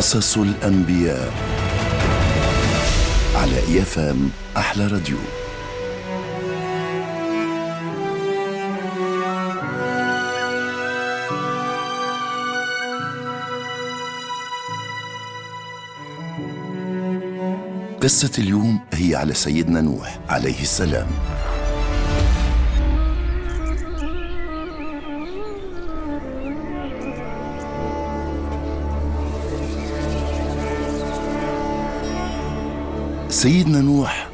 قصص الأنبياء على إيفام أحلى راديو. قصة اليوم هي على سيدنا نوح عليه السلام. سيدنا نوح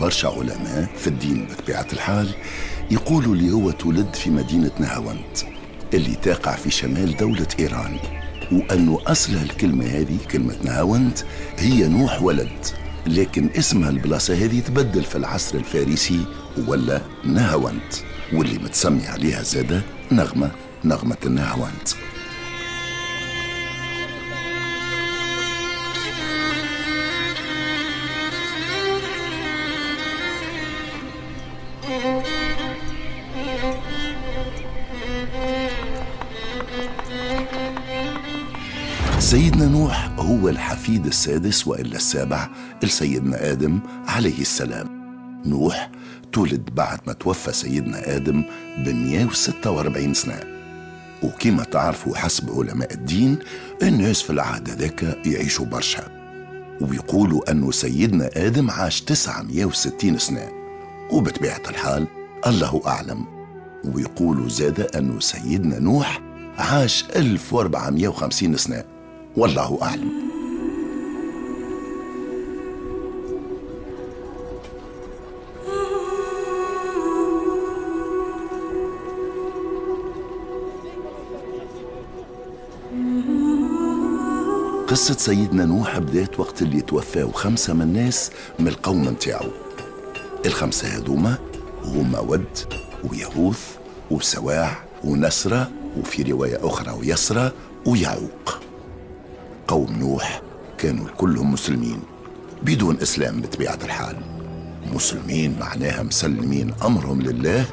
برشا علماء في الدين بطبيعة الحال يقولوا اللي هو تولد في مدينة نهاوند اللي تقع في شمال دولة إيران وأنه أصلها الكلمة هذه كلمة نهاوند هي نوح ولد لكن اسمها البلاصة هذه تبدل في العصر الفارسي ولا نهاوند واللي متسمي عليها زادة نغمة نغمة النهاوند سيدنا نوح هو الحفيد السادس وإلا السابع لسيدنا آدم عليه السلام. نوح تولد بعد ما توفى سيدنا آدم ب 146 سنة. وكما تعرفوا حسب علماء الدين الناس في العهد ذاك يعيشوا برشا. ويقولوا أنه سيدنا آدم عاش 960 سنة وبطبيعة الحال الله أعلم ويقولوا زاد أنه سيدنا نوح عاش 1450 سنة والله أعلم. قصة سيدنا نوح بدات وقت اللي توفاو خمسة من الناس من القوم متاعو الخمسة هذوما هما ود ويهوث وسواع ونسرة وفي رواية أخرى ويسرى ويعوق. قوم نوح كانوا كلهم مسلمين بدون إسلام بطبيعة الحال. مسلمين معناها مسلمين أمرهم لله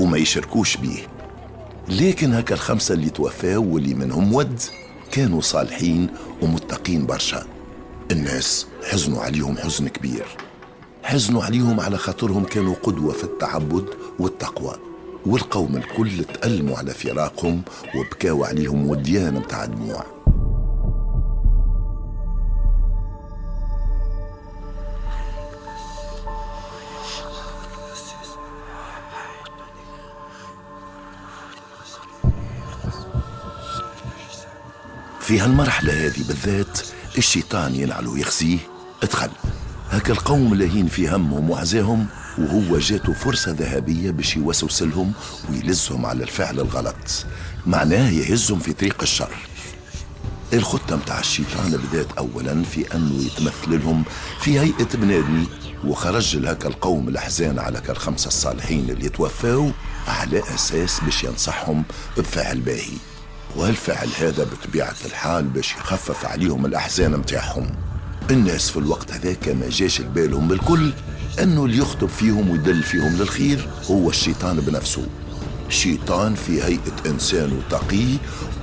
وما يشركوش بيه. لكن هكا الخمسة اللي توفاو واللي منهم ود كانوا صالحين ومتقين برشا. الناس حزنوا عليهم حزن كبير. حزنوا عليهم على خاطرهم كانوا قدوة في التعبد والتقوى. والقوم الكل تألموا على فراقهم وبكاوا عليهم وديان متاع دموع في هالمرحلة هذه بالذات الشيطان ينعل ويخزيه ادخل. هكا القوم لاهين في همهم وعزاهم وهو جاته فرصة ذهبية باش يوسوس لهم ويلزهم على الفعل الغلط. معناه يهزهم في طريق الشر. الخطة متاع الشيطان بدات أولا في أنه يتمثل لهم في هيئة بنادمي وخرج لهكا القوم الأحزان على كالخمسة الصالحين اللي توفاوا على أساس باش ينصحهم بفعل باهي. والفعل هذا بطبيعة الحال باش يخفف عليهم الأحزان متاعهم؟ الناس في الوقت هذاك ما جاش لبالهم بالكل. أنه اللي يخطب فيهم ويدل فيهم للخير هو الشيطان بنفسه. شيطان في هيئة إنسان تقي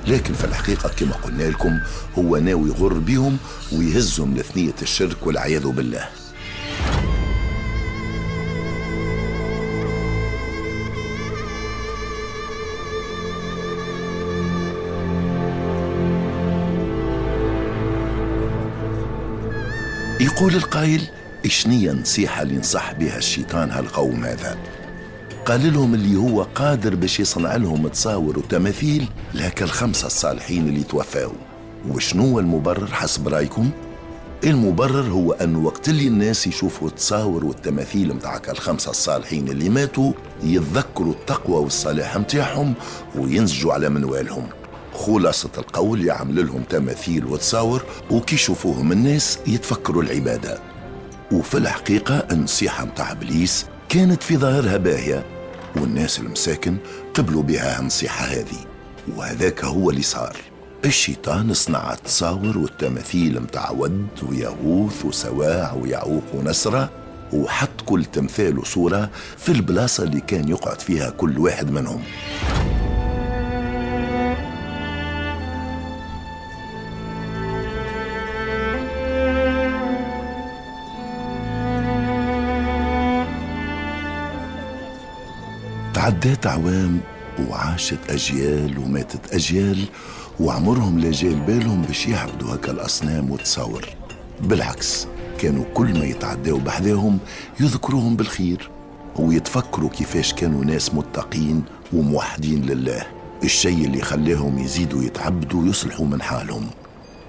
لكن في الحقيقة كما قلنا لكم هو ناوي يغر بهم ويهزهم لثنية الشرك والعياذ بالله. يقول القائل إشنية نصيحة اللي نصح بها الشيطان هالقوم هذا قال لهم اللي هو قادر باش يصنع لهم تصاور وتماثيل لهك الخمسة الصالحين اللي توفاوا وشنو المبرر حسب رأيكم؟ المبرر هو أن وقت اللي الناس يشوفوا التصاور والتماثيل متاعك الخمسة الصالحين اللي ماتوا يتذكروا التقوى والصلاح متاعهم وينسجوا على منوالهم. خلاصة القول يعمل لهم تماثيل وتصاور وكي يشوفوهم الناس يتفكروا العبادة. وفي الحقيقة النصيحة متاع إبليس كانت في ظاهرها باهية والناس المساكن قبلوا بها النصيحة هذه. وهذاك هو اللي صار. الشيطان صنع التصاور والتماثيل متاع ود ويغوث وسواع ويعوق ونسرة وحط كل تمثال وصورة في البلاصة اللي كان يقعد فيها كل واحد منهم. عدات أعوام وعاشت أجيال وماتت أجيال وعمرهم لا بالهم باش يعبدوا هكا الأصنام وتصور. بالعكس كانوا كل ما يتعداوا بحذاهم يذكروهم بالخير ويتفكروا كيفاش كانوا ناس متقين وموحدين لله. الشيء اللي خلاهم يزيدوا يتعبدوا ويصلحوا من حالهم.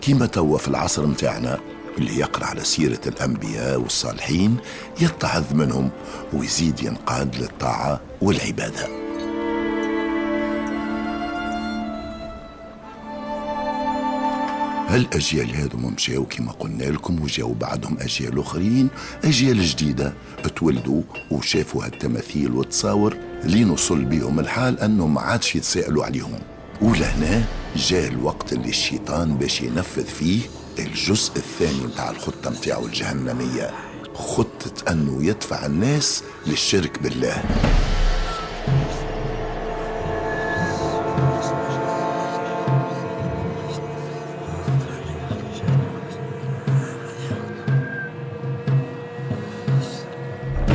كيما توا في العصر متاعنا اللي يقرأ على سيرة الأنبياء والصالحين يتعظ منهم ويزيد ينقاد للطاعة والعبادة. هالأجيال هذو مشاو كما قلنا لكم وجاو بعدهم أجيال أخرين؟ أجيال جديدة تولدوا وشافوا هالتماثيل والتصاور لين وصل بهم الحال أنهم ما عادش يتساءلوا عليهم. ولهنا جاء الوقت اللي الشيطان باش ينفذ فيه الجزء الثاني متاع الخطة متاعه الجهنمية خطة أنه يدفع الناس للشرك بالله.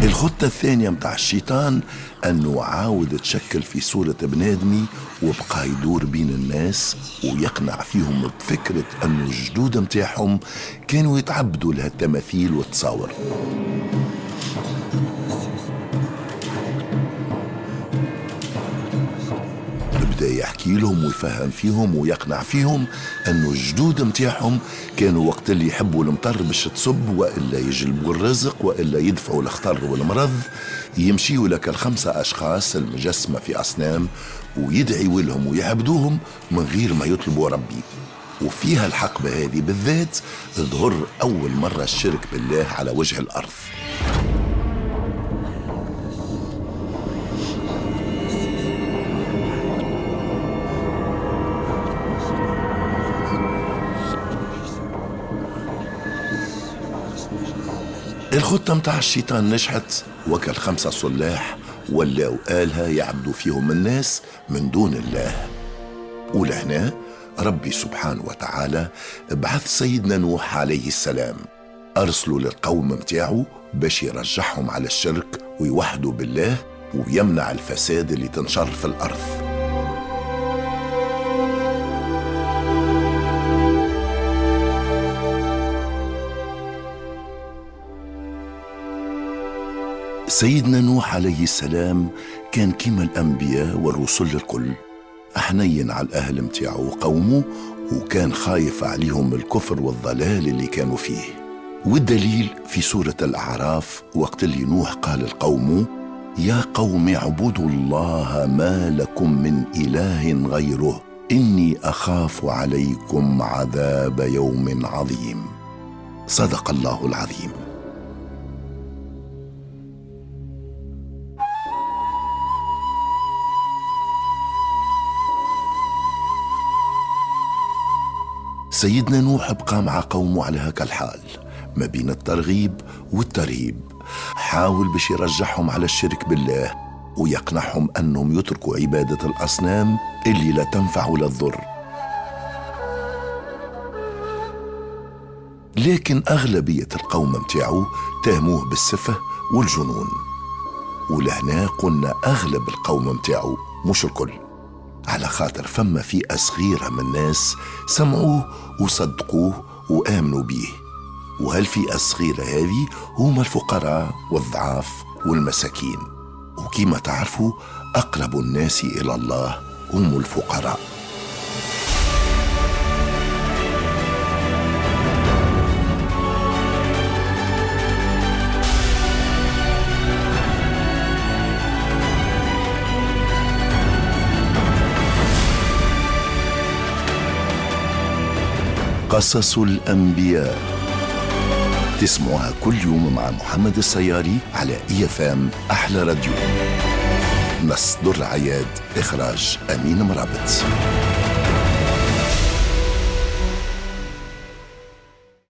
الخطة الثانية متاع الشيطان أنه عاود تشكل في صورة بنادمي وبقى يدور بين الناس ويقنع فيهم بفكرة أنه الجدود متاعهم كانوا يتعبدوا لها التماثيل والتصاور بدا يحكي لهم ويفهم فيهم ويقنع فيهم انه الجدود متاعهم كانوا وقت اللي يحبوا المطر باش تصب وإلا يجلبوا الرزق وإلا يدفعوا الخطر والمرض يمشيوا لك الخمسة أشخاص المجسمة في أصنام ويدعيوا لهم ويعبدوهم من غير ما يطلبوا ربي. وفيها الحقبة هذه بالذات ظهر أول مرة الشرك بالله على وجه الأرض. الخطة متاع الشيطان نجحت وكل خمسة صلاح ولاو آلهة يعبدوا فيهم الناس من دون الله. ولهنا ربي سبحانه وتعالى بعث سيدنا نوح عليه السلام. أرسلوا للقوم متاعه باش يرجعهم على الشرك ويوحدوا بالله ويمنع الفساد اللي تنشر في الأرض. سيدنا نوح عليه السلام كان كما الأنبياء والرسل الكل حنين على الأهل متاعه وقومه وكان خايف عليهم الكفر والضلال اللي كانوا فيه. والدليل في سورة الأعراف وقت اللي نوح قال القوم يا قوم اعبدوا الله ما لكم من إله غيره إني أخاف عليكم عذاب يوم عظيم. صدق الله العظيم. سيدنا نوح بقى مع قومه على هكا الحال ما بين الترغيب والترهيب. حاول باش يرجعهم على الشرك بالله ويقنعهم أنهم يتركوا عبادة الأصنام اللي لا تنفع ولا تضر. لكن أغلبية القوم متاعو تهموه بالسفه والجنون. ولهنا قلنا أغلب القوم متاعو مش الكل. على خاطر فما فئة صغيرة من الناس سمعوه وصدقوه وآمنوا به وهالفئة الصغيرة هذه هم الفقراء والضعاف والمساكين. وكما تعرفوا أقرب الناس إلى الله هم الفقراء. قصص الأنبياء. تسمعها كل يوم مع محمد السياري على إي فام أحلى راديو. نص در عياد إخراج أمين مرابط.